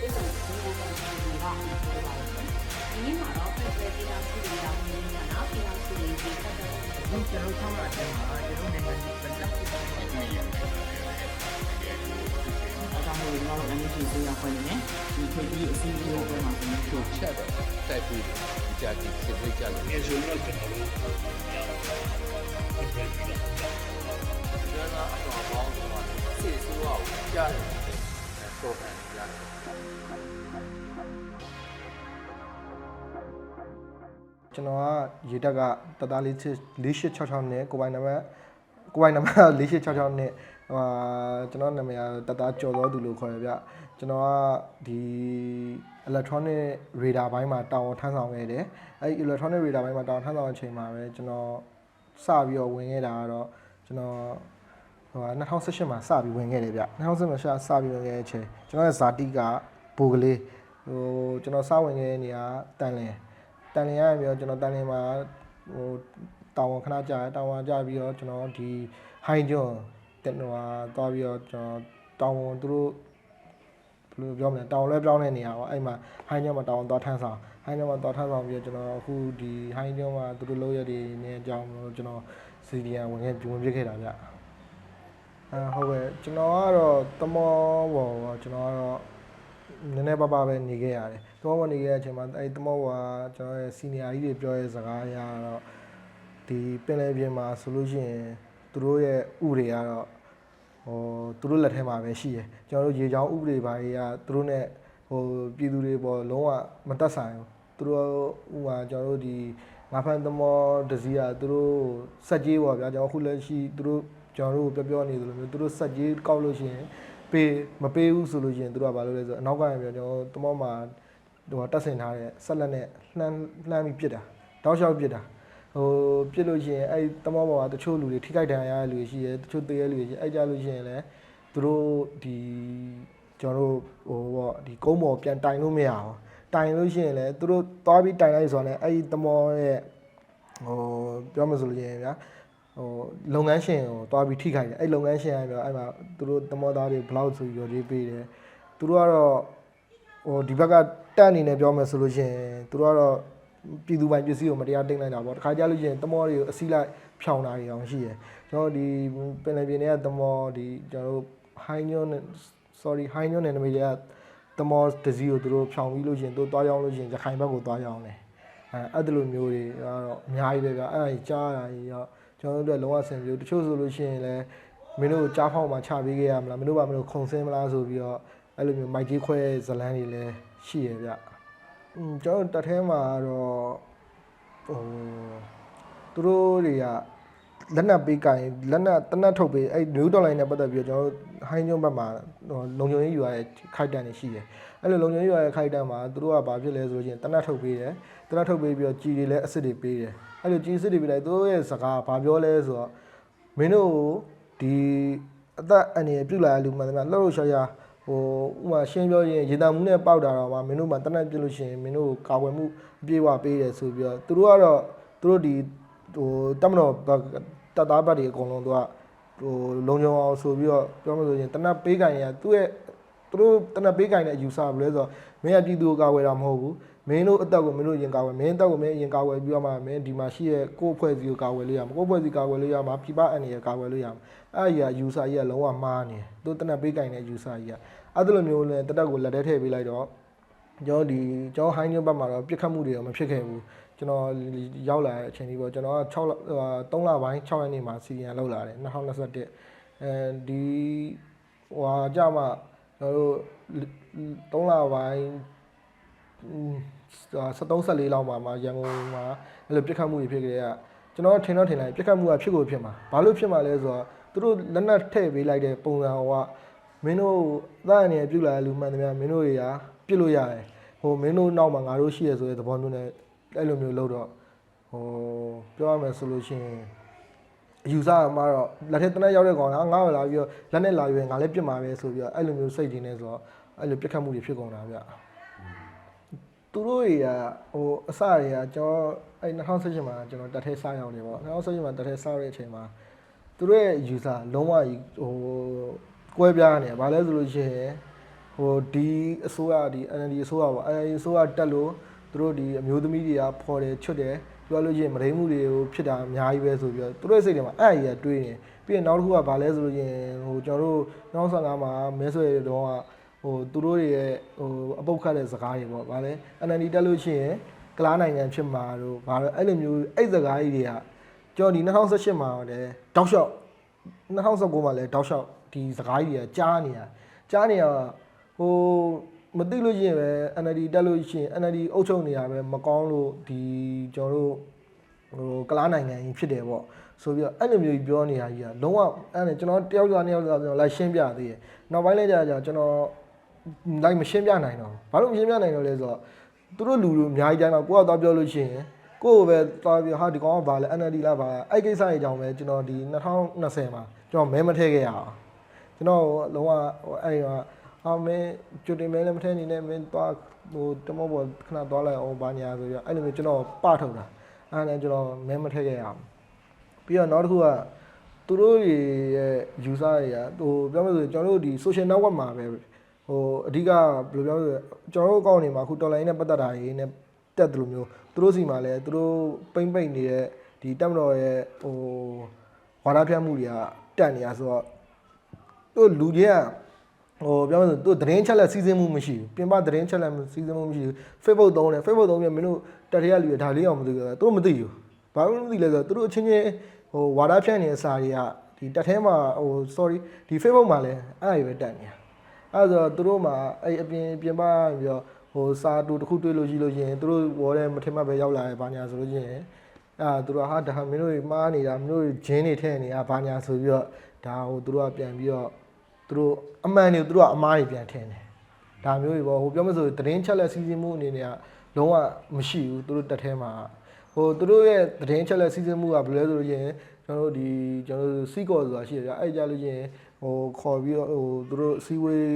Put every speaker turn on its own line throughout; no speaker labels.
ပြည်သူ့ဒီလိုမျိုးကပြောပါမယ်။ဒီနေ့မှာတော့ပြည်သူပြည်တော်စုတွေရောက်နေတာနော်ပြည်တော်စုတွေဒီတက်တော့
ဒီကျွန်တော်ဆောင်းလာတယ်မှာကျွန်တော်နိုင်ငံကြီးပြန်တက်ပြီးတော့နေရတယ်
အကြောင်းလို့ကျွန်တော်တို့ NHS ဆေးရခွင့်နဲ့ဒီခေတ်ကြီးအစီအစဉ်တွေမှာကျွန်တော်တို့
ချက်တော့တိုက်ပြီးဒီကြကြစစ်စစ်ကြလို့
ငယ်ဆိုတော့ကျွန်တော်တို့ပြန်ပြီးတော့
ကျွန်တော်အတော်ပေါင်းတော့စစ်ဆိုးအောင်ကြားတယ်တော့တယ်ကြားတယ်
ကျွန်တော်ကရေတက်ကတသားလေး4866နဲ့ကိုပိုင်နံပါတ်ကိုပိုင်နံပါတ်4866နဲ့ဟိုကျွန်တော်နာမည်ကတသားကျော်တော်သူလို့ခေါ်ရဗျကျွန်တော်ကဒီ electronic radar ဘိုင်းမှာတာဝန်ထမ်းဆောင်ခဲ့တယ်အဲဒီ electronic radar ဘိုင်းမှာတာဝန်ထမ်းဆောင်တဲ့အချိန်မှာပဲကျွန်တော်စပြီးတော့ဝင်ခဲ့တာကတော့ကျွန်တော်ဟို2018မှာစပြီးဝင်ခဲ့တယ်ဗျ2018မှာစစပြီးဝင်ခဲ့တဲ့အချိန်ကျွန်တော်ရဲ့ဇာတိက ဘိုကလေးဟိုကျွန်တော်စဝင်ခဲ့တဲ့နေရာတန်လင်းတန်လင်ရပြီးတော့ကျွန်တော်တန်လင်မှာဟိုတာဝန်ခဏကြာတယ်တာဝန်ကြာပြီးတော့ကျွန်တော်ဒီဟိုင်းကျွန်းတက်တော့သွားပြီးတော့ကျွန်တော်တာဝန်သူတို့ဘယ်လိုပြောမလဲတာဝန်လဲပြောင်းတဲ့နေရာပေါ့အဲ့မှာဟိုင်းကျွန်းမှာတာဝန်သွားထမ်းဆောင်ဟိုင်းကျွန်းမှာသွားထမ်းဆောင်ပြီးတော့ကျွန်တော်အခုဒီဟိုင်းကျွန်းမှာသူတို့လုပ်ရတဲ့နေအကြောင်းလို့ကျွန်တော်စီဒီယံဝင်ခဲ့ဝင်ပြစ်ခဲ့တာဗျအဲဟုတ်ကဲ့ကျွန်တော်ကတော့တမောပေါ်ပေါ့ကျွန်တော်ကတော့ နည်းနည်းပါးပါးပဲနေခဲ့ရတယ်။တမောဘနေခဲ့တဲ့အချိန်မှာအဲတမောဘကကျွန်တော်ရဲ့စီနီယာကြီးတွေပြောတဲ့စကားအရတော့ဒီပင်လယ်ပြင်မှာဆိုလို့ရှိရင်သူတို့ရဲ့ဥတွေကတော့ဟိုသူတို့လက်ထဲမှာပဲရှိရယ်။ကျွန်တော်တို့ရေချောင်းဥတွေဘာတွေကသူတို့ ਨੇ ဟိုပြည်သူတွေပေါ်လုံးဝမတက်ဆိုင်ဘူး။သူတို့ဥမာကျွန်တော်တို့ဒီငါးဖန်သမောဒစီကသူတို့စက်ကြီးပေါ့ဗျာကျွန်တော်အခုလက်ရှိသူတို့ကျွန်တော်တို့ပြောပြောနေသလိုမျိုးသူတို့စက်ကြီးကောက်လို့ရှိရင် ပေးမပေးဘူးဆိုလို့ရှိရင်တို့ကဘာလုပ်လဲဆိုတော့အနောက်ကပြန်ကျွန်တော်တမောမှာဟိုတက်ဆင်ထားတဲ့ဆက်လက်နဲ့လှမ်းလှမ်းပြီးပြစ်တာတောက်လျှောက်ပြစ်တာဟိုပြစ်လို့ရှိရင်အဲ့တမောပေါ်မှာတချို့လူတွေထိခိုက်ဒဏ်ရာရတဲ့လူတွေရှိရဲတချို့သေရတဲ့လူတွေရှိအဲ့ကြလို့ရှိရင်လည်းသူတို့ဒီကျွန်တော်တို့ဟိုပေါ့ဒီကုန်းပေါ်ပြန်တိုင်လို့မရဘူးတိုင်လို့ရှိရင်လည်းသူတို့သွားပြီးတိုင်လိုက်ဆိုတော့လည်းအဲ့ဒီတမောရဲ့ဟိုပြောမှဆိုလို့ရှိရင်ဗျာ ဟိုလုပ်ငန်းရှင်ကိုတွားပြီးထိခိုက်တယ်အဲ့လုပ်ငန်းရှင်ကပြောအဲ့မှာသူတို့တမောသားတွေဘလောက်ဆိုပြီးရော်ကြီးပေးတယ်သူတို့ကတော့ဟိုဒီဘက်ကတက်အနေနဲ့ပြောမယ်ဆိုလို့ရှိရင်သူတို့ကတော့ပြည်သူပိုင်ပစ္စည်းကိုမတရားတင်လိုက်တာပေါ့တခါကြလို့ရှိရင်တမောတွေကိုအစီလိုက်ဖြောင်းတာတွေအောင်ရှိရယ်ကျွန်တော်ဒီပင်လယ်ပြင်တွေကတမောဒီကျွန်တော်တို့ high neon sorry high neon နဲ့နမိတ်တွေကတမောတစည်းကိုသူတို့ဖြောင်းပြီးလို့ရှိရင်သူတို့တွားရောက်လို့ရှိရင်ရခိုင်ဘက်ကိုတွားရောက်တယ်အဲအဲ့ဒီလိုမျိုးတွေကတော့အများကြီးပဲကအဲ့ဒါကြီးကြားတာကြီးတော့ ကျွန်တော်တို့အတွက်လုံးဝအဆင်ပြေဘူးတချို့ဆိုလို့ရှိရင်လည်းမင်းတို့ကြားဖောက်မှာချပေးခဲ့ရမလားမင်းတို့ဘာမလို့ခုံဆင်းမလားဆိုပြီးတော့အဲ့လိုမျိုးမိုက်ကြီးခွဲဇလန်းတွေလည်းရှိရဗျอืมကျွန်တော်တက်ထဲမှာတော့ဟိုသူတို့တွေကလက်နက်ပေးကင်လက်နက်တနက်ထုတ်ပေးအဲ့ new dollar နဲ့ပတ်သက်ပြီးတော့ကျွန်တော်တို့ဟိုင်းကျုံဘက်မှာဟိုလုံခြုံရေးယူရတဲ့ခိုက်တန်တွေရှိတယ်အဲ့လိုလုံခြုံရေးယူရတဲ့ခိုက်တန်မှာသူတို့ကဘာဖြစ်လဲဆိုလို့ရှိရင်တနက်ထုတ်ပေးတယ်တနက်ထုတ်ပေးပြီးတော့ကြီးတွေလည်းအစ်စ်တွေပေးတယ် အဲ့လိုကြီးအစ်စ်တွေပေးလိုက်သူတို့ရဲ့စကားဘာပြောလဲဆိုတော့မင်းတို့ဒီအသက်အနေနဲ့ပြုတ်လာတဲ့လူမှန်တယ်များလှုပ်လှုပ်ရှားရှားဟိုဥမာရှင်းပြောရင်ရေတံမှုနဲ့ပေါက်တာတော့မှမင်းတို့မှတနက်ပြစ်လို့ရှိရင်မင်းတို့ကာဝယ်မှုအပြည့်အဝပေးတယ်ဆိုပြီးတော့သူတို့ကတော့သူတို့ဒီဟိုတမတော်တပ်သားဘက်တွေအကုန်လုံးသူကဟိုလုံခြုံအောင်ဆိုပြီးတော့ပြောမှဆိုရင်တနက်ပေးကင်ရသူ့ရဲ့ သူတို့တနက်ပေးကင်တဲ့အယူဆဘယ်လဲဆိုတော့မင်းကပြည်သူကိုကာဝယ်တာမဟုတ်ဘူးမင်းတို့အသက်ကိုမင်းတို့ရင်ကာဝယ်မင်းအသက်ကိုမင်းရင်ကာဝယ်ပြီးတော့မှမင်းဒီမှာရှိရဲ့ကိုယ့်အဖွဲ့အစည်းကိုကာဝယ်လို့ရမှာကိုယ့်အဖွဲ့အစည်းကာဝယ်လို့ရမှာပြပအန်ရကာဝယ်လို့ရမှာအဲ့ဒီကယူဆကြီးကလုံးဝမှားနေတယ်သူတနက်ပေးကင်တဲ့ယူဆကြီးကအဲ့ဒီလိုမျိုးလဲတတက်ကိုလက်ထဲထည့်ပေးလိုက်တော့ကျွန်တော်ဒီကျွန်တော်ဟိုင်းညွတ်ဘက်မှာတော့ပြစ်ခတ်မှုတွေတော့မဖြစ်ခဲ့ဘူးကျွန်တော်ရောက်လာတဲ့အချိန်ဒီပေါ့ကျွန်တော်က6လ3လပိုင်း6ရက်နေ့မှာစီရင်လောက်လာတယ်2021အဲဒီဟိုဟာကြမှာ ကျွန်တော်တို့3လပိုင်း73 74လောက်မှာမှာရန်ကုန်မှာအဲ့လိုပြစ်ခတ်မှုတွေဖြစ်ကြတဲ့ကကျွန်တော်ထင်တော့ထင်လိုက်ပြစ်ခတ်မှုကဖြစ်ကိုဖြစ်မှာဘာလို့ဖြစ်မှာလဲဆိုတော့သူတို့လက်နက်ထည့်ပေးလိုက်တဲ့ပုံစံဟိုကမင်းတို့အသားအနေနဲ့ပြုတ်လာတဲ့လူမှန်သမျှမင်းတို့တွေကပြစ်လို့ရတယ်ဟိုမင်းတို့နောက်မှာငါတို့ရှိရဆိုတဲ့သဘောမျိုးနဲ့အဲ့လိုမျိုးလုပ်တော့ဟိုပြောရမယ်ဆိုလို့ရှိရင် အယူဆမှာတော့လက်ထက်တနက်ရောက်တဲ့ကောင်ကငါ့ကိုလာပြီးတော့လက်နဲ့လာပြီးငါလည်းပြစ်မှာပဲဆိုပြီးတော့အဲ့လိုမျိုးစိတ်ကြီးနေဆိုတော့အဲ့လိုပြစ်ခတ်မှုတွေဖြစ်ကုန်တာဗျသူတို့တွေကဟိုအစတွေကကျွန်တော်အဲ့2018မှာကျွန်တော်တက်ထဲစားရောက်နေပေါ့2018မှာတက်ထဲစားရတဲ့အချိန်မှာသူတို့ရဲ့ user လုံးဝကြီးဟိုကွဲပြားနေတယ်။ဘာလဲဆိုလို့ရှိရင်ဟဟိုဒီအစိုးရဒီ NLD အစိုးရပေါ့ NLD အစိုးရတက်လို့သူတို့ဒီအမျိုးသမီးတွေကဖော်တယ်ချွတ်တယ် ပြောလို့ရှိရင်မရင်းမှုတွေကိုဖြစ်တာအများကြီးပဲဆိုပြီးတော့သူတို့စိတ်ထဲမှာအဲ့အရာတွေးနေပြီးရင်နောက်တစ်ခုကဘာလဲဆိုလို့ရှိရင်ဟိုကျွန်တော်တို့95မှာမဲဆွဲတော့ကဟိုသူတို့တွေရဲ့ဟိုအပုတ်ခတ်တဲ့စကားတွေပေါ့ဗာလဲ NLD တက်လို့ရှိရင်ကလားနိုင်ငံဖြစ်မှာတို့ဗာတော့အဲ့လိုမျိုးအဲ့စကားကြီးတွေကကျွန်တော်ဒီ2018မှာလည်းတောက်လျှောက်2019မှာလည်းတောက်လျှောက်ဒီစကားကြီးတွေကကြားနေရကြားနေရဟို မသိလို့ရှိရင်ပဲ NLD တက်လို့ရှိရင် NLD အုပ်ချုပ်နေရပဲမကောင်းလို့ဒီကျွန်တော်တို့ဟိုကလားနိုင်ငံကြီးဖြစ်တယ်ပေါ့ဆိုပြီးတော့အဲ့လိုမျိုးကြီးပြောနေတာကြီးကလုံးဝအဲ့ဒါကျွန်တော်တယောက်ကြောနှစ်ယောက်ကြောကျွန်တော်လိုက်ရှင်းပြသေးတယ်နောက်ပိုင်းလည်းကြာကြာကျွန်တော်လိုက်မရှင်းပြနိုင်တော့ဘာလို့မရှင်းပြနိုင်တော့လဲဆိုတော့သူတို့လူလူအများကြီးတိုင်းမှာကိုယ့်ကသွားပြောလို့ရှိရင်ကိုယ့်ကိုပဲသွားပြီးဟာဒီကောင်ကဘာလဲ NLD လားဘာလဲအဲ့ကိစ္စကြီးကြောင့်ပဲကျွန်တော်ဒီ2020မှာကျွန်တော်မဲမထည့်ခဲ့ရအောင်ကျွန်တော်လုံးဝဟိုအဲ့ဒီက အာမင်းကျွတ်တင်မဲလည်းမထည့်နေနဲ့မင်းသွားဟိုတမောပေါ်ခဏသွားလိုက်အောင်ဘာညာဆိုပြီးတော့အဲ့လိုမျိုးကျွန်တော်ပထုတ်တာအဲ့ဒါနဲ့ကျွန်တော်မဲမထည့်ခဲ့ရအောင်ပြီးတော့နောက်တစ်ခုကသူတို့တွေရဲ့ user တွေကဟိုပြောမယ်ဆိုရင်ကျွန်တော်တို့ဒီ social network မှာပဲဟိုအဓိကဘယ်လိုပြောမလဲကျွန်တော်တို့အကောင့်တွေမှာအခု online နဲ့ပတ်သက်တာတွေနဲ့တက်တယ်လို့မျိုးသူတို့စီမှာလည်းသူတို့ပိမ့်ပိမ့်နေတဲ့ဒီတက်မတော်ရဲ့ဟိုဝါဒဖြန့်မှုတွေကတက်နေရဆိုတော့သူတို့လူကြီးက ဟိုပြောမယ်ဆိုသူသတင်းချက်လက်စီစဉ်မှုမရှိဘူးပြင်ပသတင်းချက်လက်စီစဉ်မှုမရှိဘူး Facebook သုံးတယ် Facebook သုံးပြီးမင်းတို့တက်ထရလူတွေဒါလေးအောင်မသိဘူးသူတို့မသိဘူးဘာလို့မသိလဲဆိုတော့သူတို့အချင်းချင်းဟိုဝါဒဖြန့်နေတဲ့စာတွေကဒီတက်ထဲမှာဟို sorry ဒီ Facebook မှာလည်းအဲ့ဒါတွေပဲတက်နေတာအဲ့ဒါဆိုတော့သူတို့မှာအဲ့အပြင်ပြင်ပပြီးတော့ဟိုစာတူတစ်ခုတွေ့လို့ရှိလို့ရှိရင်သူတို့ဝေါ်တဲ့မထင်မှတ်ပဲရောက်လာတယ်ဘာညာဆိုလို့ရှိရင်အဲ့ဒါသူတို့ကဟာဒါမင်းတို့တွေမှားနေတာမင်းတို့ဂျင်းတွေထည့်နေတာဘာညာဆိုပြီးတော့ဒါဟိုသူတို့ကပြန်ပြီးတော့ သူတို့အမှန်တွေသူတို့ကအမားတွေပြန်ထင်တယ်ဒါမျိုးတွေပေါ့ဟိုပြောမလို့ဆိုသတင်းချက်လက်စီစဉ်မှုအနေနဲ့ကလုံးဝမရှိဘူးသူတို့တက်ထဲမှာဟိုသူတို့ရဲ့သတင်းချက်လက်စီစဉ်မှုကဘယ်လဲဆိုလို့ရှိရင်ကျွန်တော်တို့ဒီကျွန်တော်တို့စီကော်ဆိုတာရှိတယ်ကြာအဲ့ကြလို့ရှိရင်ဟိုခေါ်ပြီးတော့ဟိုသူတို့စီဝေး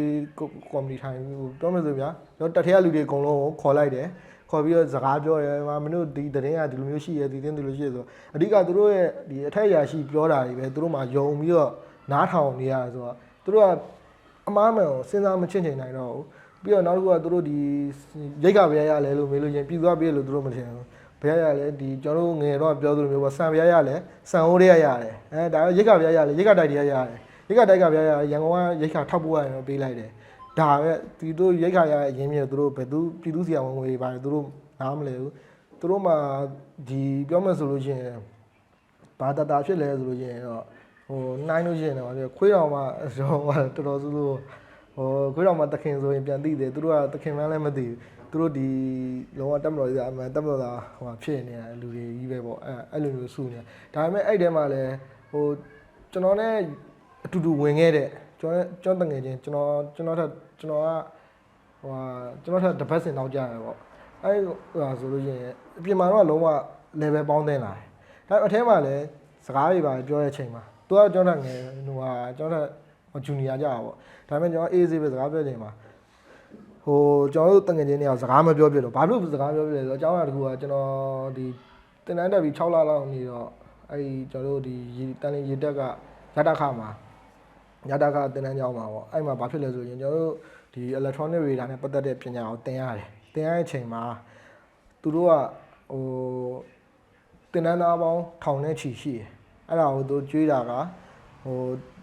ကော်မတီထိုင်ဟိုပြောမလို့ဆိုဗျာကျွန်တော်တက်ထဲကလူတွေအကုန်လုံးကိုခေါ်လိုက်တယ်ခေါ်ပြီးတော့စကားပြောတယ်ဟာမင်းတို့ဒီသတင်းကဒီလိုမျိုးရှိရဲဒီသတင်းဒီလိုရှိရဲဆိုအဓိကသူတို့ရဲ့ဒီအထက်အရာရှိပြောတာတွေပဲသူတို့မှယုံပြီးတော့နားထောင်နေရဆိုတော့ သူတို့ကအမားမှန်ကိုစဉ်းစားမချင့်ချင်နိုင်တော့ဘူးပြီးတော့နောက်တစ်ခုကသူတို့ဒီရိတ်ကဗျာရလဲလို့မေးလို့ချင်းပြည်သွားပြေးလို့သူတို့မထင်ဘူးဗျာရလဲဒီကျွန်တော်တို့ငယ်တော့ပြောသလိုမျိုးပေါ့ဆံဗျာရလဲဆံဟိုးတွေကရတယ်အဲဒါရိတ်ကဗျာရလဲရိတ်ကတိုက်တွေကရတယ်ရိတ်ကတိုက်ကဗျာရရန်ကုန်ကရိတ်ကထောက်ပို့ရရင်ပေးလိုက်တယ်ဒါပဲဒီတို့ရိတ်ကရရင်းမြစ်သူတို့ဘယ်သူပြည်သူစီအောင်ဝင်တွေပါတယ်သူတို့နားမလဲဘူးသူတို့မှဒီပြောမှဆိုလို့ရှိရင်ဘာတတာဖြစ်လဲဆိုလို့ရှိရင်တော့ ဟိုနိုင်လို့ရှိရင်တော့ခွေးတော်မှတော့တော်တော်ဆိုးဆိုးဟိုခွေးတော်မှာတခင်ဆိုရင်ပြန်သိတယ်သူတို့ကတခင်မှန်းလည်းမသိဘူးသူတို့ဒီလုံးဝတက်မတော်ကြီးအမှန်တက်မတော်သားဟိုဖြစ်နေတဲ့လူတွေကြီးပဲပေါ့အဲအဲ့လိုမျိုးစုနေဒါပေမဲ့အဲ့တဲမှာလည်းဟိုကျွန်တော်နဲ့အတူတူဝင်ခဲ့တဲ့ကျွန်တော်ကျွန်တော်တငယ်ချင်းကျွန်တော်ကျွန်တော်ထက်ကျွန်တော်ကဟိုဟာကျွန်တော်ထက်တစ်ပတ်စင်နောက်ကြရတယ်ပေါ့အဲ့ဟိုဟာဆိုလို့ရှိရင်အပြင်မှာတော့လုံးဝ level ပေါင်းတင်လာတယ်ဒါပေမဲ့အထဲမှာလည်းစကားတွေပါပြောတဲ့အချိန်မှာ သူကကျွန်တော်ထက်ငယ်ဟိုဟာကျွန်တော်ထက်ဟိုဂျူနီယာကြတာပေါ့ဒါပေမဲ့ကျွန်တော်အေးအေးဆေးပဲစကားပြောနေမှာဟိုကျွန်တော်တို့တငယ်ချင်းတွေကစကားမပြောပြတော့ဘာလို့စကားပြောပြလဲဆိုတော့အကြောင်းအရာတစ်ခုကကျွန်တော်ဒီတင်တန်းတက်ပြီး6လလောက်နေတော့အဲ့ဒီကျွန်တော်တို့ဒီရေတန်လင်းရေတက်ကရတခမှာရတခတင်တန်းကြောင်းမှာပေါ့အဲ့မှာဘာဖြစ်လဲဆိုရင်ကျွန်တော်တို့ဒီ electronic radar နဲ့ပတ်သက်တဲ့ပညာကိုသင်ရတယ်သင်ရတဲ့အချိန်မှာသူတို့ကဟိုတင်နန်းသားပေါင်းထောင်နဲ့ချီရှိတယ် အဲ့ဒါကိုသူကျွေးတာကဟို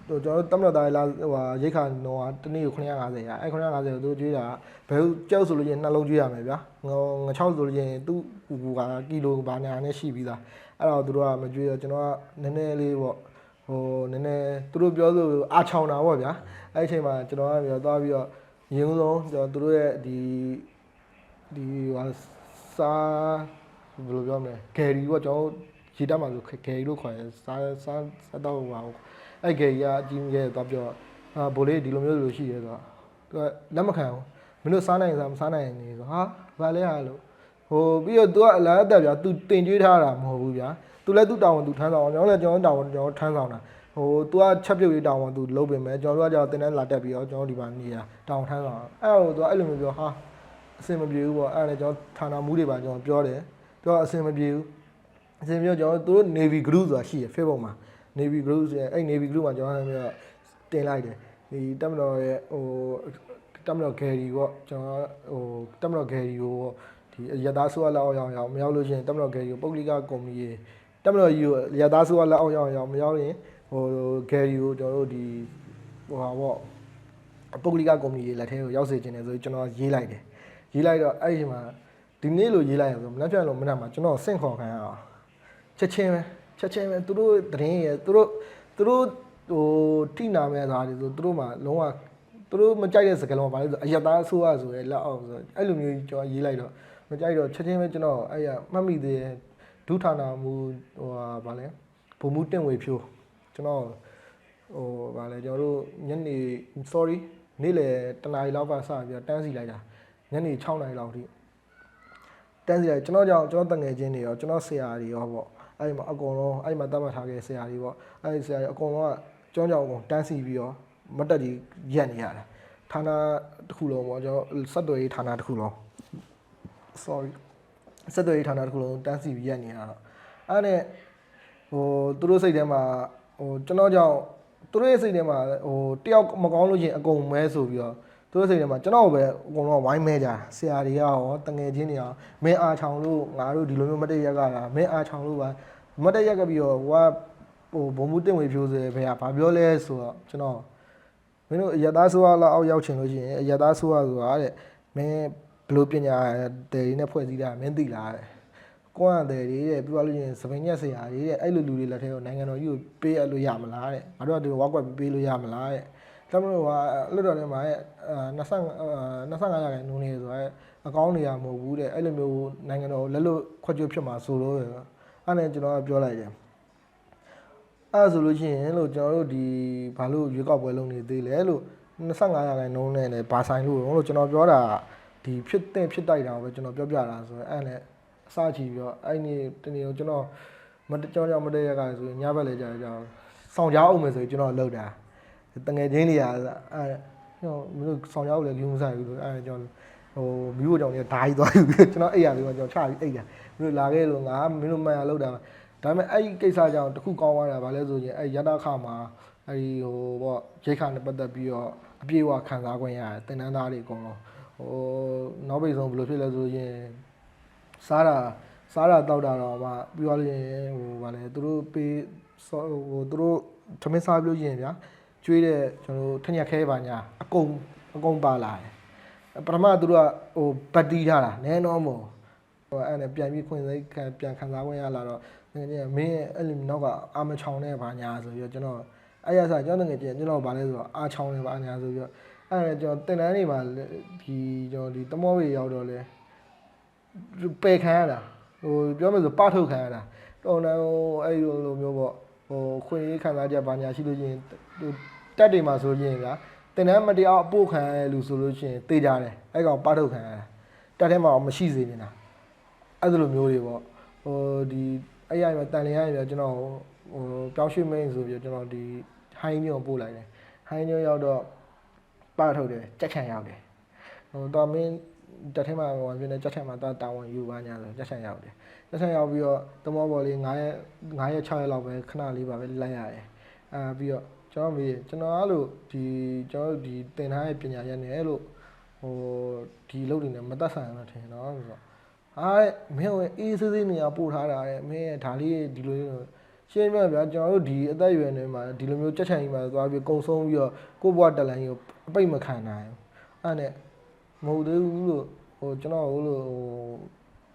ဟိုကျွန်တော်တို့တမန်တော်သားလာဟိုဟာရိတ်ခါတော့ကတနေ့ကို950ရအဲ့950ကိုသူကျွေးတာကဘယ်ဟုတ်ကြောက်ဆိုလို့ချင်းနှလုံးကျွေးရမယ်ဗျာငေါငချောက်ဆိုလို့ချင်းသူ့ဟိုကကီလိုဘာညာနဲ့ရှိပြီးသားအဲ့တော့သူတို့ကမကျွေးတော့ကျွန်တော်ကနည်းနည်းလေးပေါ့ဟိုနည်းနည်းသူတို့ပြောဆိုအားချောင်းတာပေါ့ဗျာအဲ့ဒီအချိန်မှာကျွန်တော်ကပြောသွားပြီးတော့ရင်းဆုံးကျွန်တော်သူတို့ရဲ့ဒီဒီဟာစာဘယ်လိုပြောမလဲဂယ်ရီပေါ့ကျွန်တော် ရေတက်မှာဆိုဂယ်ရီလို့ခေါ်တယ်စားစားစားတော့ဟိုအဲ့ဂယ်ရီကအကြီးကြီးသွားပြောအာဘိုလေးဒီလိုမျိုးလိုရှိရဲဆိုတော့သူကလက်မခံဘူးမင်းတို့စားနိုင်စားမစားနိုင်နေဆိုဟာဘာလဲဟာလို့ဟိုပြီးတော့ तू ကအလားအသက်ဗျာ तू တင်ကြွေးထားတာမဟုတ်ဘူးဗျာ तू လည်း तू တာဝန် तू ထမ်းဆောင်အောင်ကျွန်တော်လည်းကျွန်တော်တာဝန်ကျွန်တော်ထမ်းဆောင်တာဟို तू ကချက်ပြုတ်ရေးတာဝန် तू လုပ်ပေးမယ်ကျွန်တော်တို့ကကြောက်တင်တန်းလာတက်ပြီးတော့ကျွန်တော်ဒီမှာနေတာတာဝန်ထမ်းဆောင်အောင်အဲ့ဟို तू အဲ့လိုမျိုးပြောဟာအဆင်မပြေဘူးပေါ့အဲ့ဒါလည်းကျွန်တော်ဌာနမှုတွေပါကျွန်တော်ပြောတယ်ပြောအဆင်မပြေဘူး အဆင်ပြေကျွန်တော်တို့ Navy Group ဆိုတာရှိရ Facebook မှာ Navy Group ဆိုရင်အဲ့ Navy Group မှာကျွန်တော်ကတင်လိုက်တယ်ဒီတက်မတော်ရဲ့ဟိုတက်မတော်ဂယ်ရီပေါ့ကျွန်တော်ဟိုတက်မတော်ဂယ်ရီကိုပေါ့ဒီရသားဆိုးလောက်အောင်အောင်အောင်မရောက်လို့ရှိရင်တက်မတော်ဂယ်ရီကိုပုတ်လိကကုမ္ပဏီရေတက်မတော်ကြီးကိုရသားဆိုးလောက်အောင်အောင်အောင်မရောက်ရင်ဟိုဂယ်ရီကိုကျွန်တော်တို့ဒီဟိုဟာပေါ့ပုတ်လိကကုမ္ပဏီရေလက်ထဲကိုရောက်စေခြင်းတယ်ဆိုကျွန်တော်ရေးလိုက်တယ်ရေးလိုက်တော့အဲ့ဒီမှာဒီနေ့လိုရေးလိုက်ရဆိုမနှက်ပြလို့မနှက်မှာကျွန်တော်ဆင့်ခေါ်ခံရအောင် ချက်ချင်းပဲချက်ချင်းပဲသူတို့သတင်းရသူတို့သူတို့ဟိုတိနာမဲ့သားတွေဆိုသူတို့မှလုံးဝသူတို့မကြိုက်တဲ့စကားလုံးကဘာလဲဆိုအယက်သားအစိုးရဆိုရဲလက်အောက်ဆိုအဲ့လိုမျိုးကျွန်တော်ရေးလိုက်တော့မကြိုက်တော့ချက်ချင်းပဲကျွန်တော်အဲ့ရမှတ်မိသေးတယ်ဒုဌာနမူဟိုဟာဗာလဲဘုံမှုတင့်ဝေဖြိုးကျွန်တော်ဟိုဗာလဲကျွန်တော်တို့ညနေ sorry နေ့လေတနားရီလောက်ကစပြီးတော့တန်းစီလိုက်တာညနေ6နာရီလောက်ထိတန်းစီလိုက်ကျွန်တော်ကြောင့်ကျွန်တော်တငယ်ချင်းတွေရောကျွန်တော်ဆရာတွေရောပေါ့ အဲ့ဒီမှာအကုန်လုံးအဲ့ဒီမှာတတ်မှတ်ထားခဲ့ဆရာတွေပေါ့အဲ့ဒီဆရာတွေအကုန်လုံးကကျွန်တော်ကြောင့်အကုန်တန်းစီပြီးတော့မတက်ကြီးရက်နေရတာဌာနတစ်ခုလုံးပေါ့ကျွန်တော်စက်တော်ရေးဌာနတစ်ခုလုံး sorry စက်တော်ရေးဌာနတစ်ခုလုံးတန်းစီပြီးရက်နေရတာအဲ့နဲ့ဟိုသူတို့စိတ်ထဲမှာဟိုကျွန်တော်ကြောင့်သူတို့ရဲ့စိတ်ထဲမှာဟိုတယောက်မကောင်းလို့ချင်းအကုန်မဲဆိုပြီးတော့ သူတို့စိတ်ထဲမှာကျွန်တော်ပဲအကုန်လုံးဝိုင်းမဲကြဆရာတွေကရောတငယ်ချင်းတွေရောမင်းအားချောင်လို့ငါတို့ဒီလိုမျိုးမတည့်ရက်ကတာမင်းအားချောင်လို့ပါမတည့်ရက်ကပြီးတော့ဟိုကဟိုဘုံမှုတင့်ဝေဖြိုးစေဘယ်ကဘာပြောလဲဆိုတော့ကျွန်တော်မင်းတို့အရသားဆိုးရလောက်အောက်ရောက်ချင်လို့ရှိရင်အရသားဆိုးရဆိုတာတဲ့မင်းဘယ်လိုပညာတယ်တွေနဲ့ဖွဲ့စည်းတာမင်းသိလားတဲ့ကိုယ်ကတယ်တွေတဲ့ပြောလို့ရှိရင်စပိန်ညက်ဆရာတွေတဲ့အဲ့လိုလူတွေလက်ထဲကိုနိုင်ငံတော်ကြီးကိုပေးအပ်လို့ရမလားတဲ့ငါတို့ကဒီဝါကွက်ပေးလို့ရမလားတဲ့ ဒါမှမဟုတ်ကလွတ်တော်ထဲမှာရဲ့25 25ရာခိုင်နှုန်းနေဆိုတော့အကောင်းနေရမဟုတ်ဘူးတဲ့အဲ့လိုမျိုးနိုင်ငံတော်လက်လွတ်ခွက်ကျွတ်ဖြစ်မှာဆိုလို့အဲ့ဒါနဲ့ကျွန်တော်ကပြောလိုက်တယ်အဲ့ဒါဆိုလို့ရှိရင်လို့ကျွန်တော်တို့ဒီဘာလို့ရွေးကောက်ပွဲလုပ်နေသေးလဲလို့25ရာခိုင်နှုန်းနဲ့လည်းဘာဆိုင်လို့လို့ကျွန်တော်ပြောတာဒီဖြစ်တဲ့ဖြစ်တိုက်တာကိုပဲကျွန်တော်ပြောပြတာဆိုတော့အဲ့ဒါနဲ့အစချီပြီးတော့အဲ့ဒီတနေ့ကျွန်တော်မတကြောင်ကြောင်မတရက်ကဆိုရင်ညဘက်လည်းကြာကြာဆောင်ကြားအောင်မယ်ဆိုရင်ကျွန်တော်လှုပ်တာ တငယ်ချင်းတွေကအဲ့ဟိုမင်းတို့ဆောင်ကြားအောင်လည်းလူမဆိုင်ဘူးလို့အဲ့ဒါကျွန်တော်ဟိုမိဖို့ကြောင့်လည်းဓာကြီးသွားပြီကျွန်တော်အိပ်ရလေးကကျွန်တော်ချပြီးအိပ်ရမင်းတို့လာခဲ့လို့ငါမင်းတို့မှန်ရလှုပ်တာဒါပေမဲ့အဲ့ဒီကိစ္စကြောင့်တစ်ခုကောင်းသွားတာဗာလဲဆိုရင်အဲ့ရတခမှာအဲ့ဒီဟိုပေါ့ရိတ်ခါနဲ့ပတ်သက်ပြီးတော့အပြေအဝခံစား권ရတယ်တင်နန်းသားတွေအကုန်လုံးဟိုနောက်ပိတ်ဆုံးဘယ်လိုဖြစ်လဲဆိုရင်စားတာစားတာတောက်တာတော့မှပြီးသွားလို့ရင်ဟိုဗာလဲသူတို့ပေးဟိုသူတို့ထမင်းစားပြီးလို့ရင်ဗျာ ကျွေးတဲ့ကျွန်တော်တို့ထညက်ခဲပါညာအကုန်အကုန်ပါလာတယ်ပထမသူတို့ကဟိုဘတ်တီးထားတာနည်းတော့မို့ဟိုအဲ့နဲ့ပြန်ပြီးခွင့်စိတ်ခံပြန်ခံစားခွင့်ရလာတော့ငယ်ငယ်မင်းအဲ့လိုနောက်ကအာမချောင်နဲ့ဘာညာဆိုပြီးတော့ကျွန်တော်အဲ့ရစားကျွန်တော်ငယ်ချင်းကျွန်တော်ဗာလဲဆိုတော့အာချောင်နဲ့ဘာညာဆိုပြီးတော့အဲ့ဒါကျွန်တော်တင်တန်းနေမှာဒီကျွန်တော်ဒီတမောဝေရောက်တော့လေပယ်ခံရတာဟိုပြောမယ်ဆိုပထုတ်ခံရတာတော်တယ်ဟိုအဲ့လိုလိုမျိုးပေါ့ ဟိုခွင့်ရေးခံစားချက်ဘာညာရှိလို့ချင်းဟိုတက်တွေမှာဆိုရင်ကတင်တန်းမတရားအပို့ခံရတဲ့လူဆိုလို့ချင်းတေးကြတယ်အဲ့ကောင်ပထုတ်ခံရတာတက်ထဲမှာမရှိစေနေတာအဲ့လိုမျိုးတွေပေါ့ဟိုဒီအဲ့ရမှာတန်လျာရပြကျွန်တော်ဟိုပြောင်းရွှေ့မင်းဆိုပြီးကျွန်တော်ဒီဟိုင်းညုံပို့လိုက်တယ်ဟိုင်းညုံရောက်တော့ပထုတ်တယ်ကြက်ချန်ရောက်တယ်ဟိုတော့မင်းတက်ထဲမှာဟိုပြနေကြက်ချန်မှာတာဝန်ယူပါညာဆိုကြက်ချန်ရောက်တယ် ကြက်ချန်ရောက်ပြီးတော့တမောပေါ်လေး9ရက်9ရက်6ရက်လောက်ပဲခဏလေးပါပဲလိုက်ရတယ်အာပြီးတော့ကျွန်တော်မေးကျွန်တော်အဲ့လိုဒီကျွန်တော်ဒီတင်ထားတဲ့ပညာရက်နဲ့လို့ဟိုဒီလုပ်တွေနဲ့မသက်ဆိုင်ဘူးထင်တော့ဆိုတော့အားတဲ့မင်းဝင်အေးဆေးဆေးနေရာပို့ထားတာတဲ့မင်းရဲ့ဒါလေးဒီလိုမျိုးရှင်းပြဗျာကျွန်တော်တို့ဒီအသက်အရွယ်တွေမှာဒီလိုမျိုးကြက်ချန်ကြီးမှာသွားပြီးကုံဆုံးပြီးတော့ကိုယ့်ဘဝတက်လိုင်းကိုအပိတ်မခံနိုင်ဘူးအဲ့နဲ့မဟုတ်သေးဘူးလို့ဟိုကျွန်တော်ဟိုလိုဟို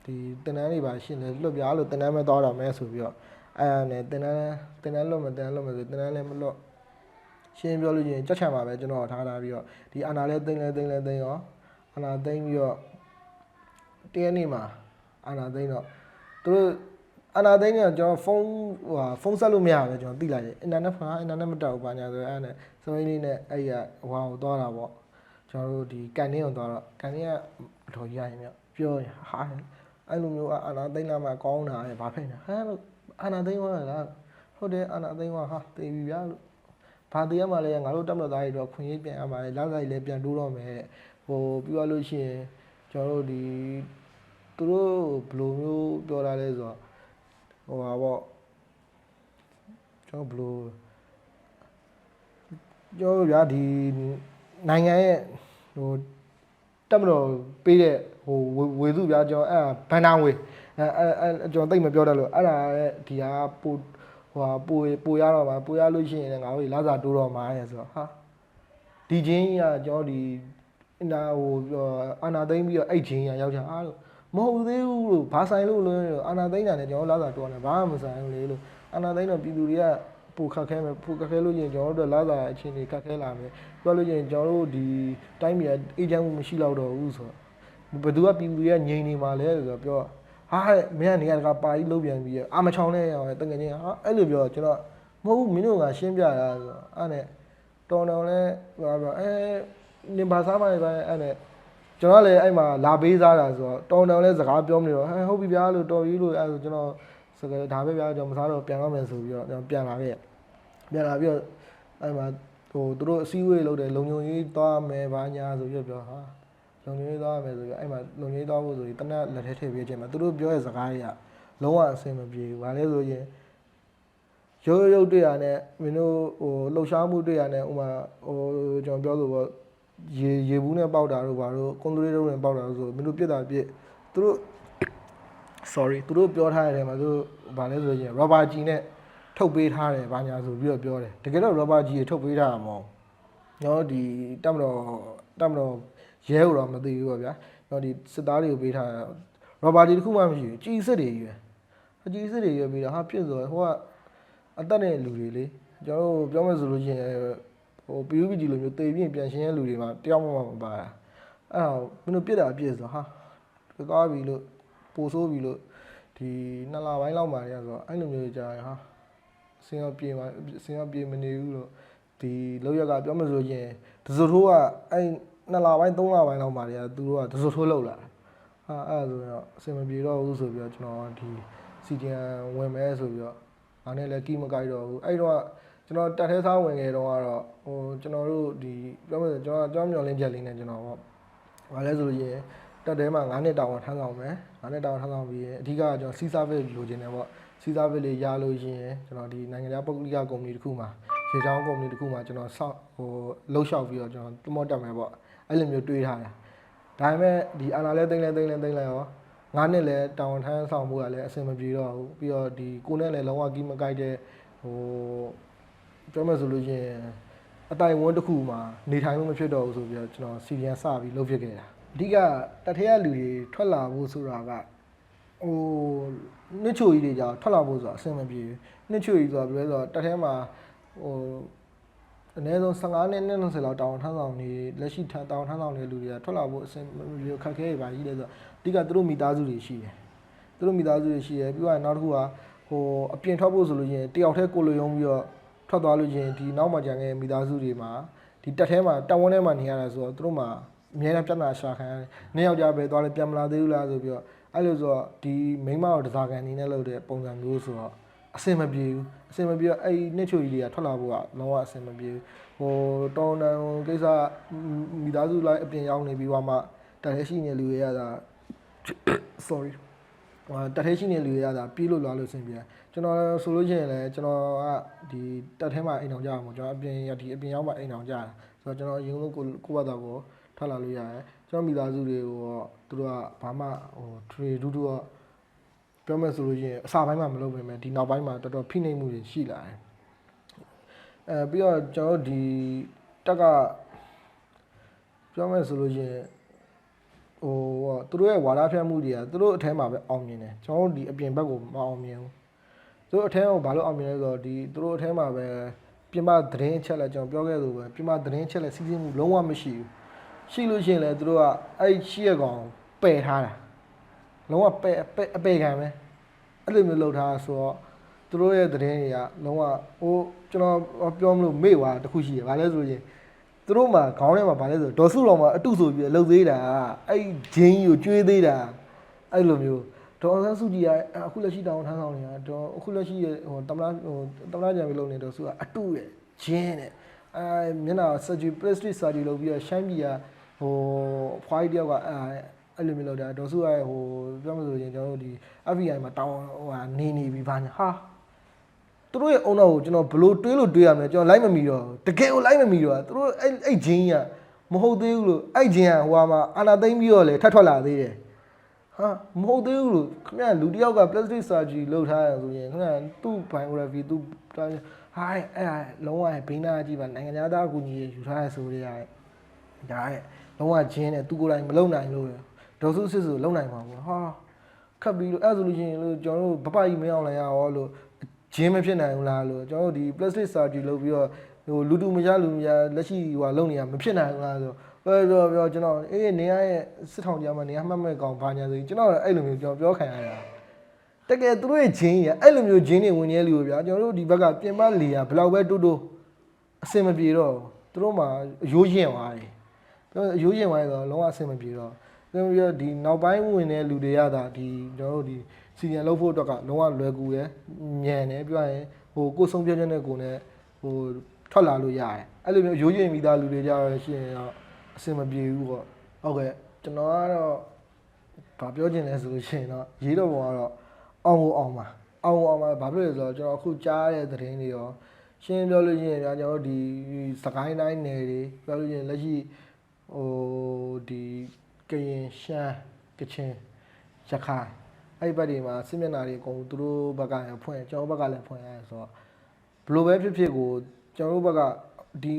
ဒီတင်တန်းတွေပါရှင်းတယ်လွတ်ပြားလို့တင်တန်းမဲ့သွားတာမဲဆိုပြီးတော့အဲ့နဲ့တင်တန်းတင်တန်းလွတ်မတင်တန်းလွတ်မဆိုတင်တန်းလည်းမလွတ်ရှင်းပြောလို့ချင်းကြက်ချန်ပါပဲကျွန်တော်ထားထားပြီးတော့ဒီအာနာလဲသိမ့်လဲသိမ့်လဲသိမ့်ရောအာနာသိမ့်ပြီးတော့တရက်နေ့မှာအာနာသိန်းတော့သူတို့အာနာသိန်းကကျွန်တော်ဖုန်းဟိုဟာဖုန်းဆက်လို့မရဘူးကျွန်တော်သိလိုက်တယ်အင်တာနက်ဖာအင်တာနက်မတက်ဘူးဘာညာဆိုအဲ့နဲ့စမိန်လေးနဲ့အဲ့ရဟိုဟာကိုသွားတာပေါ့ကျွန်တော်တို့ဒီကန်တင်းကိုသွားတော့ကန်တင်းကအတော်ကြီးရရင်မြောက်ပြောရင်ဟာ အဲ့လိုမျိုးအာနာသိန်းလာမှကောင်းတာလေဘာဖြစ်နေဟမ်လို့အာနာသိန်းကလားဟုတ်တယ်အာနာသိန်းကဟာတေးပြီဗျာလို့ဘာတေးရမှလဲငါတို့တက်မလို့သားရတော့ခွင့်ရေးပြန်ရမှာလေလောက်လိုက်လည်းပြန်တိုးတော့မယ်ဟိုပြီးသွားလို့ရှိရင်ကျွန်တော်တို့ဒီသူတို့ဘယ်လိုမျိုးပြောတာလဲဆိုတော့ဟိုပါပေါ့ကျွန်တော်ဘယ်လိုကျွန်တော်တို့ဗျာဒီနိုင်ငံရဲ့ဟိုတက်မတော်ပေးတဲ့ ဟိုဝေဝေစုပြကျွန်တော်အဲ့ဒါဘန်နာဝေအဲအဲအဲကျွန်တော်တိတ်မပြောတတ်လို့အဲ့ဒါရဲ့ဒီဟာပိုဟိုဟာပိုပိုရတော့မှာပိုရလို့ရှိရင်လည်းငါတို့လာစာတိုးတော့မှာရဲ့ဆိုတော့ဟာဒီချင်းကြီးကကျွန်တော်ဒီအင်တာဟိုအာနာသိမ့်ပြီးတော့အဲ့ချင်းကြီးကယောက်ျားအားလို့မဟုတ်သေးဘူးလို့ဘာဆိုင်လို့လဲအာနာသိမ့်တာနဲ့ကျွန်တော်လာစာတိုးတယ်ဘာမှမဆိုင်ဘူးလေလို့အာနာသိမ့်တော့ပြည်သူတွေကပိုခက်ခဲမယ်ပိုခက်ခဲလို့ရင်ကျွန်တော်တို့လာစာအချင်းတွေခက်ခဲလာမယ်ပြောလို့ရင်ကျွန်တော်တို့ဒီတိုင်းပြည်အေဂျင့်မှုမရှိတော့တော့ဘူးဆိုတော့ ဘယ်သူကပြည်သူတွေကငြိမ်နေမှာလဲဆိုတော့ပြောဟာမင်းကနေရာတကာပါကြီးလုံးပြန်ပြီးအာမချောင်းနဲ့ရောတကယ်ချင်းဟာအဲ့လိုပြောကျွန်တော်မဟုတ်ဘူးမင်းတို့ကရှင်းပြတာဆိုတော့အဲ့နဲ့တော်တော်လဲဟိုပြောအဲနင်ဘာစားမှလည်းပဲအဲ့နဲ့ကျွန်တော်လည်းအဲ့မှာလာပေးစားတာဆိုတော့တော်တော်လဲစကားပြောမနေတော့ဟဲဟုတ်ပြီဗျာလို့တော်ပြီလို့အဲ့ဆိုကျွန်တော်စကားဒါပဲဗျာကျွန်တော်မစားတော့ပြန်တော့မယ်ဆိုပြီးတော့ကျွန်တော်ပြန်လာခဲ့ပြန်လာပြီးတော့အဲ့မှာဟိုသူတို့အစည်းအဝေးလုပ်တယ်လုံုံကြီးသွားမယ်ဘာညာဆိုပြီးတော့ပြောဟာ လုံုံကြီးသွားမယ်ဆိုပြီးအဲ့မှာလုံုံကြီးသွားဖို့ဆိုပြီးတနက်လက်ထဲထည့်ပေးခြင်းမှာသူတို့ပြောတဲ့စကားတွေကလုံးဝအဆင်မပြေဘူးဘာလဲဆိုရင်ရုပ်ရုပ်တွေ့ရနဲ့မင်းတို့ဟိုလှုပ်ရှားမှုတွေ့ရနဲ့ဥမာဟိုကျွန်တော်ပြောလို့ပေါ့ရေရေဘူးနဲ့ပေါက်တာတို့ဘာတို့ကွန်ဒရီတို့နဲ့ပေါက်တာတို့ဆိုမင်းတို့ပြစ်တာပြစ်သူတို့ sorry သူတို့ပြောထားတယ်မှာသူတို့ဘာလဲဆိုရင် rubber ကြီးနဲ့ထုတ်ပေးထားတယ်ဘာညာဆိုပြီးတော့ပြောတယ်တကယ်တော့ rubber ကြီးထုတ်ပေးထားတာမဟုတ်ကျွန်တော်ဒီတက်မတော်တက်မတော် ရဲဟိုတော့မသိဘူးပေါ့ဗျာကျွန်တော်ဒီစစ်သားတွေကိုပေးထားတာ rubber ကြီးတစ်ခုမှမရှိဘူးကြီးစစ်တွေကြီးပဲအကြီးစစ်တွေရွေးပြီးတော့ဟာပြစ်ဆိုဟိုကအသက်တဲ့လူတွေလေကျွန်တော်တို့ပြောမယ်ဆိုလို့ရှိရင်ဟို PUBG လိုမျိုးတေးပြင်းပြန်ရှင်းတဲ့လူတွေမှာတယောက်မှမပါတာအဲ့တော့မင်းတို့ပြစ်တာပြစ်ဆိုဟာကားပြီလို့ပိုဆိုးပြီလို့ဒီနှစ်လပိုင်းလောက်မှတည်းဆိုတော့အဲ့လိုမျိုးကြာရဟာစင်ရောပြေမှာစင်ရောပြေမနေဘူးလို့ဒီလောက်ရက်ကပြောမယ်ဆိုရင်ဒဇိုထိုးကအဲ့ နှစ်လပိုင်းသုံးလပိုင်းလောက်မှတည်းကသူတို့ကဒဇိုထိုးလောက်လာဟာအဲ့ဒါဆိုတော့အစင်မပြေတော့ဘူးဆိုပြီးတော့ကျွန်တော်ဒီစီဂျန်ဝင်မဲဆိုပြီးတော့။အားနဲ့လည်းကီးမကိုက်တော့ဘူး။အဲ့တော့ကျွန်တော်တက်ထဲစားဝင်ခဲ့တော့ကတော့ဟိုကျွန်တော်တို့ဒီပြောမယ်ဆိုကျွန်တော်ကျွန်တော်မျောလင်းချက်လေးနဲ့ကျွန်တော်ပေါ့။ဘာလဲဆိုလို့ရှိရင်တက်ထဲမှာ9နှစ်တောင်ထမ်းဆောင်မယ်။9နှစ်တောင်ထမ်းဆောင်ပြီးရင်အဓိကကျွန်တော်စီးစားဖက်လိုချင်တယ်ပေါ့။စီးစားဖက်လေးရလို့ရှိရင်ကျွန်တော်ဒီနိုင်ငံခြားပုဂ္ဂလိကကုမ္ပဏီတစ်ခုမှာရေချောင်းကုမ္ပဏီတစ်ခုမှာကျွန်တော်ဆောက်ဟိုလှုပ်ရှောက်ပြီးတော့ကျွန်တော်တမောတက်မယ်ပေါ့။ အဲ့လိုမျိုးတွေးထားတာ။ဒါပေမဲ့ဒီအာနာလဲသိမ့်လဲသိမ့်လဲသိမ့်လဲရောငါးနှစ်လဲတောင်ထမ်းဆောင်မှုကလည်းအဆင်မပြေတော့ဘူးပြီးတော့ဒီကိုနဲ့လည်းလုံးဝကီးမကိုက်တဲ့ဟိုပြောမယ်ဆိုလို့ရှိရင်အတိုင်ဝန်းတစ်ခုမှာနေထိုင်လို့မဖြစ်တော့ဘူးဆိုပြီးတော့ကျွန်တော်စီရီယန်စပြီးလုပ်ဖြစ်ခဲ့တာအဓိကတထရလူတွေထွက်လာဖို့ဆိုတာကဟိုနှစ်ချိုကြီးတွေကြောင့်ထွက်လာဖို့ဆိုတာအဆင်မပြေဘူးနှစ်ချိုကြီးဆိုတာဘယ်လိုလဲဆိုတော့တထဲမှာဟို အနည်းဆုံး15နှစ်နဲ့20လောက်တောင်းထမ်းဆောင်နေလက်ရှိထမ်းတောင်းထမ်းဆောင်နေတဲ့လူတွေကထွက်လာဖို့အဆင်ပြေခက်ခဲရပါကြီးလဲဆိုတော့အဓိကသူတို့မိသားစုတွေရှိတယ်သူတို့မိသားစုတွေရှိတယ်ပြီးတော့နောက်တစ်ခုကဟိုအပြင်ထွက်ဖို့ဆိုလို့ရှိရင်တယောက်တည်းကိုလိုရုံပြီးတော့ထွက်သွားလို့ရှိရင်ဒီနောက်မှကြံခဲ့မိသားစုတွေမှာဒီတက်ထဲမှာတက်ဝန်းထဲမှာနေရတာဆိုတော့သူတို့မှာအများအားပြဿနာရှာခံရတယ်။နေ့ယောက်ျားပဲသွားလဲပြန်မလာသေးဘူးလားဆိုပြီးတော့အဲ့လိုဆိုတော့ဒီမိန်းမကိုတစားကန်နေနဲ့လုပ်တဲ့ပုံစံမျိုးဆိုတော့ အဆင်မပြေဘူးအဆင်မပြေတော့အဲ့ဒီနှစ်ချိုကြီးတွေကထွက်လာဖို့ကလုံးဝအဆင်မပြေဘူးဟိုတောင်းတန်ကိစ္စမိသားစုလိုက်အပြင်ရောက်နေပြီးတော့မှတထဲရှိနေလူတွေရတာ sorry ဟိုတထဲရှိနေလူတွေရတာပြေးလို့လာလို့အဆင်ပြေကျွန်တော်ဆိုလို့ရှိရင်လည်းကျွန်တော်ကဒီတက်ထဲမှာအိမ်အောင်ကြရမှာကျွန်တော်အပြင်ဒီအပြင်ရောက်မှအိမ်အောင်ကြတာဆိုတော့ကျွန်တော်အရင်ဆုံးကိုကိုယ့်ဘာသာကိုထွက်လာလို့ရတယ်ကျွန်တော်မိသားစုတွေကိုတော့သူတို့ကဘာမှဟိုထရီဒူးဒူးက ပြောမယ်ဆိုလို့ရှိရင်အစာပိုင်းမှာမလုပ်ပြင်မဲ့ဒီနောက်ပိုင်းမှာတော်တော်ဖိနှိပ်မှုတွေရှိလာတယ်အဲပြီးတော့ကျွန်တော်တို့ဒီတက်ကပြောမယ်ဆိုလို့ရှိရင်ဟိုဟောသူတို့ရဲ့ဝါဒဖြန့်မှုတွေကသူတို့အထဲမှာပဲအောင်မြင်တယ်ကျွန်တော်တို့ဒီအပြင်ဘက်ကိုမအောင်မြင်ဘူးသူတို့အထဲကိုဘာလို့အောင်မြင်လဲဆိုတော့ဒီသူတို့အထဲမှာပဲပြင်ပသတင်းအချက်လက်ကျွန်တော်ပြောခဲ့သလိုပဲပြင်ပသတင်းအချက်လက်စီးဆင်းမှုလုံးဝမရှိဘူးရှိလို့ရှိရင်လည်းသူတို့ကအဲ့ရှိရကောင်ပယ်ထားတာ လုံးဝပဲပဲအပေခံပဲအဲ့လိုမျိုးလုပ်ထားဆိုတော့သူတို့ရဲ့သတင်းတွေကလုံးဝဟိုကျွန်တော်ပြောမလို့မေ့သွားတခုရှိရဗာလဲဆိုရင်သူတို့မှာခေါင်းထဲမှာဗာလဲဆိုဒေါ်စုတော်မှာအတုဆိုပြီးလှုပ်သေးတာအဲ့ဂျင်းကြီးကိုကျွေးသေးတာအဲ့လိုမျိုးဒေါ်အောင်ဆန်းစုကြည်ကအခုလက်ရှိတောင်းထမ်းဆောင်နေတာဒေါ်အခုလက်ရှိဟိုတမလားဟိုတမလားကြံပြီးလုပ်နေဒေါ်စုကအတုရဲ့ဂျင်းတဲ့အဲမျက်နှာ surgery plastic surgery လုပ်ပြီးတော့ရှမ်းပြည်ကဟိုဖွားကြီးတယောက်ကအဲ အဲ့လိုမျိုးလောက်တာဒေါ်စုရဲ့ဟိုပြောမလို့ရင်ကျွန်တော်တို့ဒီ FBI မှာတောင်းဟိုဟာနေနေပြီဘာညာဟာသူတို့ရဲ့အုံတော့ကိုကျွန်တော်ဘလို့တွေးလို့တွေးရမလဲကျွန်တော်လိုက်မမီတော့တကယ်ကိုလိုက်မမီတော့သူတို့အဲ့အဲ့ဂျင်းကြီးကဟမဟုတ်သေးဘူးလို့အဲ့ဂျင်ကဟိုမှာအာနာသိမ့်ပြီးတော့လေထပ်ထွက်လာသေးတယ်ဟာမဟုတ်သေးဘူးလို့ခင်ဗျာလူတစ်ယောက်က plastic surgery လုပ်ထားရဆိုရင်ခင်ဗျာသူ့ biography သူ့ဟာအဲ့အဲ့လုံးဝဘိန်းနာကြည့်ပါနိုင်ငံသားအကူကြီးယူထားရဆိုရရဒါရဲ့လုံးဝဂျင်းနဲ့သူကိုယ်တိုင်မလုံနိုင်လို့ ဒေါ်စုစစ်ဆိုလုံနိုင်မှာပေါ့ဟာခပ်ပြီးလို့အဲ့ဆိုလို့ရှိရင်လို့ကျွန်တော်တို့ဘပကြီးမင်းအောင်လည်းရရောလို့ဂျင်းမဖြစ်နိုင်ဘူးလားလို့ကျွန်တော်တို့ဒီ plastic surgery လုပ်ပြီးတော့ဟိုလူတူမရလူမရလက်ရှိဟိုလုံနေရမဖြစ်နိုင်ဘူးလားဆိုတော့ပြောပြောကျွန်တော်အေးနေရရဲ့စစ်ထောင်ကြားမှာနေရမှတ်မဲ့ကောင်ဘာညာဆိုရင်ကျွန်တော်အဲ့လိုမျိုးကျွန်တော်ပြောခံရတာတကယ်သူတို့ရဲ့ဂျင်းရအဲ့လိုမျိုးဂျင်းတွေဝင်ရဲလူဗျာကျွန်တော်တို့ဒီဘက်ကပြင်ပလေယာဘယ်လောက်ပဲတိုးတိုးအဆင်မပြေတော့သူတို့မှာအယိုးရင်သွားတယ်သူတို့အယိုးရင်သွားရင်တော့လုံးဝအဆင်မပြေတော့ သူတို့ပြောဒီနောက်ပိုင်းဝင်တဲ့လူတွေကသာဒီကျွန်တော်တို့ဒီစီနီယာလောက်ဖို့အတွက်ကလုံးဝလွယ်ကူရယ်ညံတယ်ပြောရရင်ဟိုကိုယ်ဆုံးဖြတ်ချက်နဲ့ကိုယ်နဲ့ဟိုထွက်လာလို့ရတယ်အဲ့လိုမျိုးအယိုးရင်မိသားလူတွေကြတော့ရှိရင်တော့အဆင်မပြေဘူးပေါ့ဟုတ်ကဲ့ကျွန်တော်ကတော့ဘာပြောချင်လဲဆိုလို့ရှိရင်တော့ရေးတော့ဘောကတော့အောင်ကိုအောင်ပါအောင်ကိုအောင်ပါဘာဖြစ်လဲဆိုတော့ကျွန်တော်အခုကြားရတဲ့သတင်းတွေရောရှင်းပြောလို့ရှိရင်ဗျာကျွန်တော်တို့ဒီစကိုင်းတိုင်းနယ်တွေပြောလို့ရှိရင်လက်ရှိဟိုဒီ ကရင်ရှမ်းကချင်ရခိုင်အဲ့ဒီဘက်တွေမှာစစ်မျက်နှာတွေအကုန်သူတို့ဘက်ကလည်းဖွင့်ကျွန်တော်ဘက်ကလည်းဖွင့်ရတယ်ဆိုတော့ဘယ်လိုပဲဖြစ်ဖြစ်ကိုကျွန်တော်တို့ဘက်ကဒီ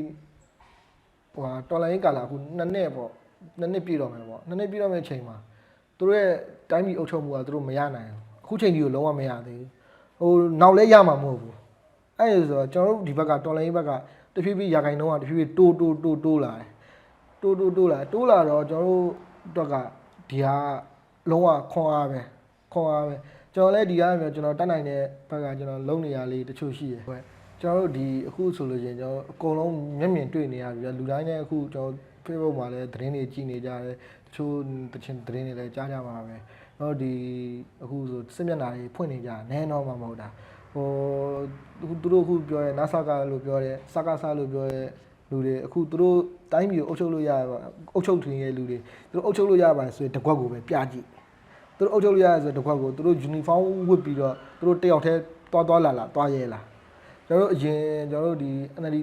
ဟိုဟာတော်လိုင်းကာလာအခုနှစ်နှစ်ပေါ့နှစ်နှစ်ပြည့်တော့မယ်ပေါ့နှစ်နှစ်ပြည့်တော့မယ့်အချိန်မှာသူတို့ရဲ့တိုင်းပြည်အုပ်ချုပ်မှုကသူတို့မရနိုင်ဘူးအခုချိန်ဒီကိုလုံးဝမရသေးဘူးဟိုနောက်လဲရမှာမဟုတ်ဘူးအဲ့ဒါဆိုတော့ကျွန်တော်တို့ဒီဘက်ကတော်လိုင်းဘက်ကတဖြည်းဖြည်းရာခိုင်နှုန်းကတဖြည်းဖြည်းတိုးတိုးတိုးတိုးလာတယ်တိုးတိုးတိုးလာတိုးလာတော့ကျွန်တော်တို့ အတွက်ကဒီဟာလုံးဝခွန်အားပဲခွန်အားပဲကျွန်တော်လည်းဒီဟာမျိုးကျွန်တော်တတ်နိုင်တဲ့ဘက်ကကျွန်တော်လုံးနေရလေးတချို့ရှိတယ်ဟုတ်ကျွန်တော်တို့ဒီအခုဆိုလို့ရှိရင်ကျွန်တော်အကုန်လုံးမျက်မြင်တွေ့နေရပြီလူတိုင်းနဲ့အခုကျွန်တော် Facebook မှာလည်းသတင်းတွေကြည့်နေကြတယ်တချို့တချင်သတင်းတွေလည်းကြားကြပါပဲ။တော့ဒီအခုဆိုစစ်မျက်နှာတွေဖွင့်နေကြနည်းတော့မှမဟုတ်တာ။ဟိုအခုသူတို့အခုပြောရဲ NASA ကလို့ပြောရဲစကားဆလို့ပြောရဲ လူတွေအခုသူတို့တိုင်းပြည်ကိုအုပ်ချုပ်လို့ရပါအုပ်ချုပ်ထွင်ရဲ့လူတွေသူတို့အုပ်ချုပ်လို့ရပါဆိုရင်တကွက်ကိုပဲပြကြည့်။သူတို့အုပ်ချုပ်လို့ရဆိုတကွက်ကိုသူတို့ uniform ဝတ်ပြီးတော့သူတို့တယောက်တည်းတွားတွားလာလာတွားရဲလာ။ကျွန်တော်တို့အရင်ကျွန်တော်တို့ဒီ NLD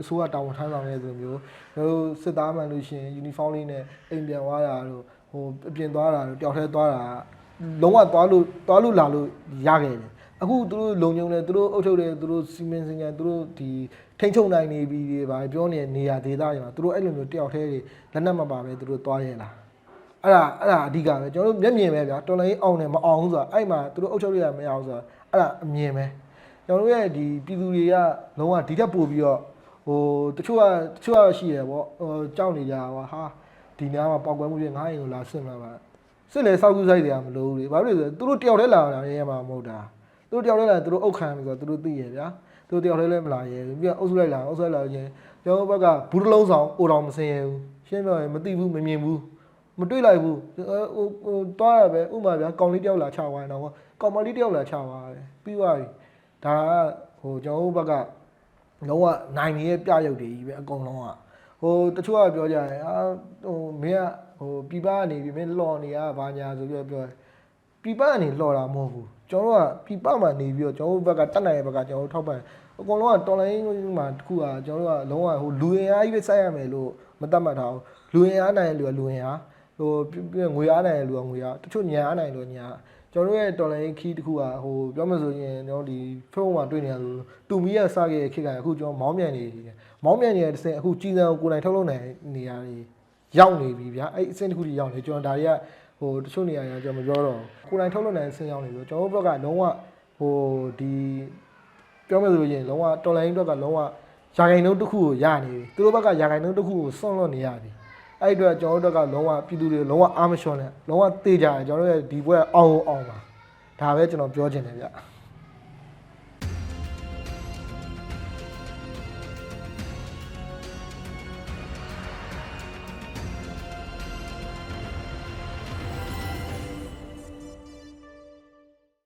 အစိုးရတာဝန်ထမ်းဆောင်နေဆိုမျိုးကျွန်တော်တို့စစ်သားမှန်လို့ရှိရင် uniform လေးနဲ့အိမ်ပြန်သွားတာတို့ဟိုအပြင်သွားတာတို့တယောက်တည်းသွားတာလုံးဝသွားလို့သွားလို့လာလို့ရခဲ့တယ် အခုသူတို့လုံခြုံတယ်သူတို့အုပ်ချုပ်တယ်သူတို့စီမင်းစင်ကြံသူတို့ဒီထိန်းချုပ်နိုင်နေပြီတွေဗာပြောနေတဲ့နေရာဒေသတွေမှာသူတို့အဲ့လိုမျိုးတယောက်တည်းတွေလက်နက်မပါပဲသူတို့သွားရဲလားအဲ့ဒါအဲ့ဒါအဓိကပဲကျွန်တော်တို့မျက်မြင်ပဲဗျာတော်လိုင်းအောင်တယ်မအောင်ဆိုတာအဲ့မှာသူတို့အုပ်ချုပ်ရမရအောင်ဆိုတာအဲ့ဒါအမြင်ပဲကျွန်တော်တို့ရဲ့ဒီပြည်သူတွေကလုံးဝဒီထက်ပိုပြီးတော့ဟိုတချို့ကတချို့ကရှိတယ်ပေါ့ဟိုကြောက်နေကြတာပါဟာဒီနားမှာပောက်ကွဲမှုတွေငားရင်ကိုလာဆင်လာပါစစ်လေစောက်ကူးဆိုင်တွေကမလို့လေဘာလို့လဲဆိုတော့သူတို့တယောက်တည်းလာတာရဲမှာမဟုတ်တာ သူတို့တယောက်တည်းလာသူတို့အုတ်ခံပြီဆိုတော့သူတို့သိရဗျာသူတို့တယောက်တည်းလည်းမလာရဲဘူးပြီးတော့အုပ်စုလိုက်လာအုပ်စုလိုက်လာရင်ကျွန်တော်ဘက်ကဘူးတလုံးဆောင်အိုတော်မစင်ရဘူးရှင်းပြောရင်မသိဘူးမမြင်ဘူးမတွေ့လိုက်ဘူးဟိုဟိုတွားရပဲဥမာဗျာကောင်လေးတယောက်လာချသွားရင်တော့ကောင်မလေးတယောက်လာချသွားတယ်ပြီးသွားပြီဒါကဟိုကျွန်တော်တို့ဘက်ကလုံးဝနိုင်နေတဲ့ပြရုပ်တွေကြီးပဲအကုန်လုံးကဟိုတချို့ကပြောကြတယ်အာဟိုမင်းကဟိုပြပကနေပြီမင်းလော်နေရဘာညာဆိုပြီးတော့ပြောတယ် ပြပကနေလော်တာမဟုတ်ဘူးကျွန်တော်တို့ကပြပမှာနေပြီးတော့ကျွန်တော်တို့ဘက်ကတက်နိုင်တဲ့ဘက်ကကျွန်တော်တို့ထောက်ပံ့အကုန်လုံးကတော်လိုင်းမှာတခုကကျွန်တော်တို့ကလုံးဝဟိုလူရင်အားကြီးပဲစိုက်ရမယ်လို့မတတ်မှတ်ထားဘူးလူရင်အားနိုင်တဲ့လူကလူရင်အားဟိုငွေအားနိုင်တဲ့လူကငွေအားတချို့ညာအားနိုင်လို့ညာအားကျွန်တော်တို့ရဲ့တော်လိုင်းခီးတစ်ခုကဟိုပြောမှဆိုရင်ကျွန်တော်ဒီဖုန်းမှာတွေ့နေရဆိုတူမီရစခဲ့တဲ့ခေတ်ကအခုကျွန်တော်မောင်းမြန်နေတယ်မောင်းမြန်နေတဲ့တစ်ဆင့်အခုကြီးစံကိုကိုယ်တိုင်ထုတ်လုပ်နိုင်နေရတွေရောက်နေပြီဗျာအဲ့အဆင့်တစ်ခုကြီးရောက်နေကျွန်တော်ဒါတွေက ဟိုတချို့နေရာတွေကျွန်တော်မပြောတော့ကိုယ်တိုင်ထုတ်လုပ်နိုင်တဲ့အဆင့်ရောက်နေပြီကျွန်တော်တို့ဘက်ကလုံးဝဟိုဒီပြောမှဆိုရင်လုံးဝတော်လိုင်းအတွက်ကလုံးဝရာဂိုင်နှုန်းတစ်ခုကိုရနေပြီသူတို့ဘက်ကရာဂိုင်နှုန်းတစ်ခုကိုစွန့်လွတ်နေရပြီအဲ့ဒီအတွက်ကျွန်တော်တို့ကလုံးဝပြည်သူတွေလုံးဝအားမလျှော့နဲ့လုံးဝတေးကြတယ်ကျွန်တော်တို့ရဲ့ဒီဘွဲအောင်အောင်ပါဒါပဲကျွန်တော်ပြောချင်တယ်ဗျ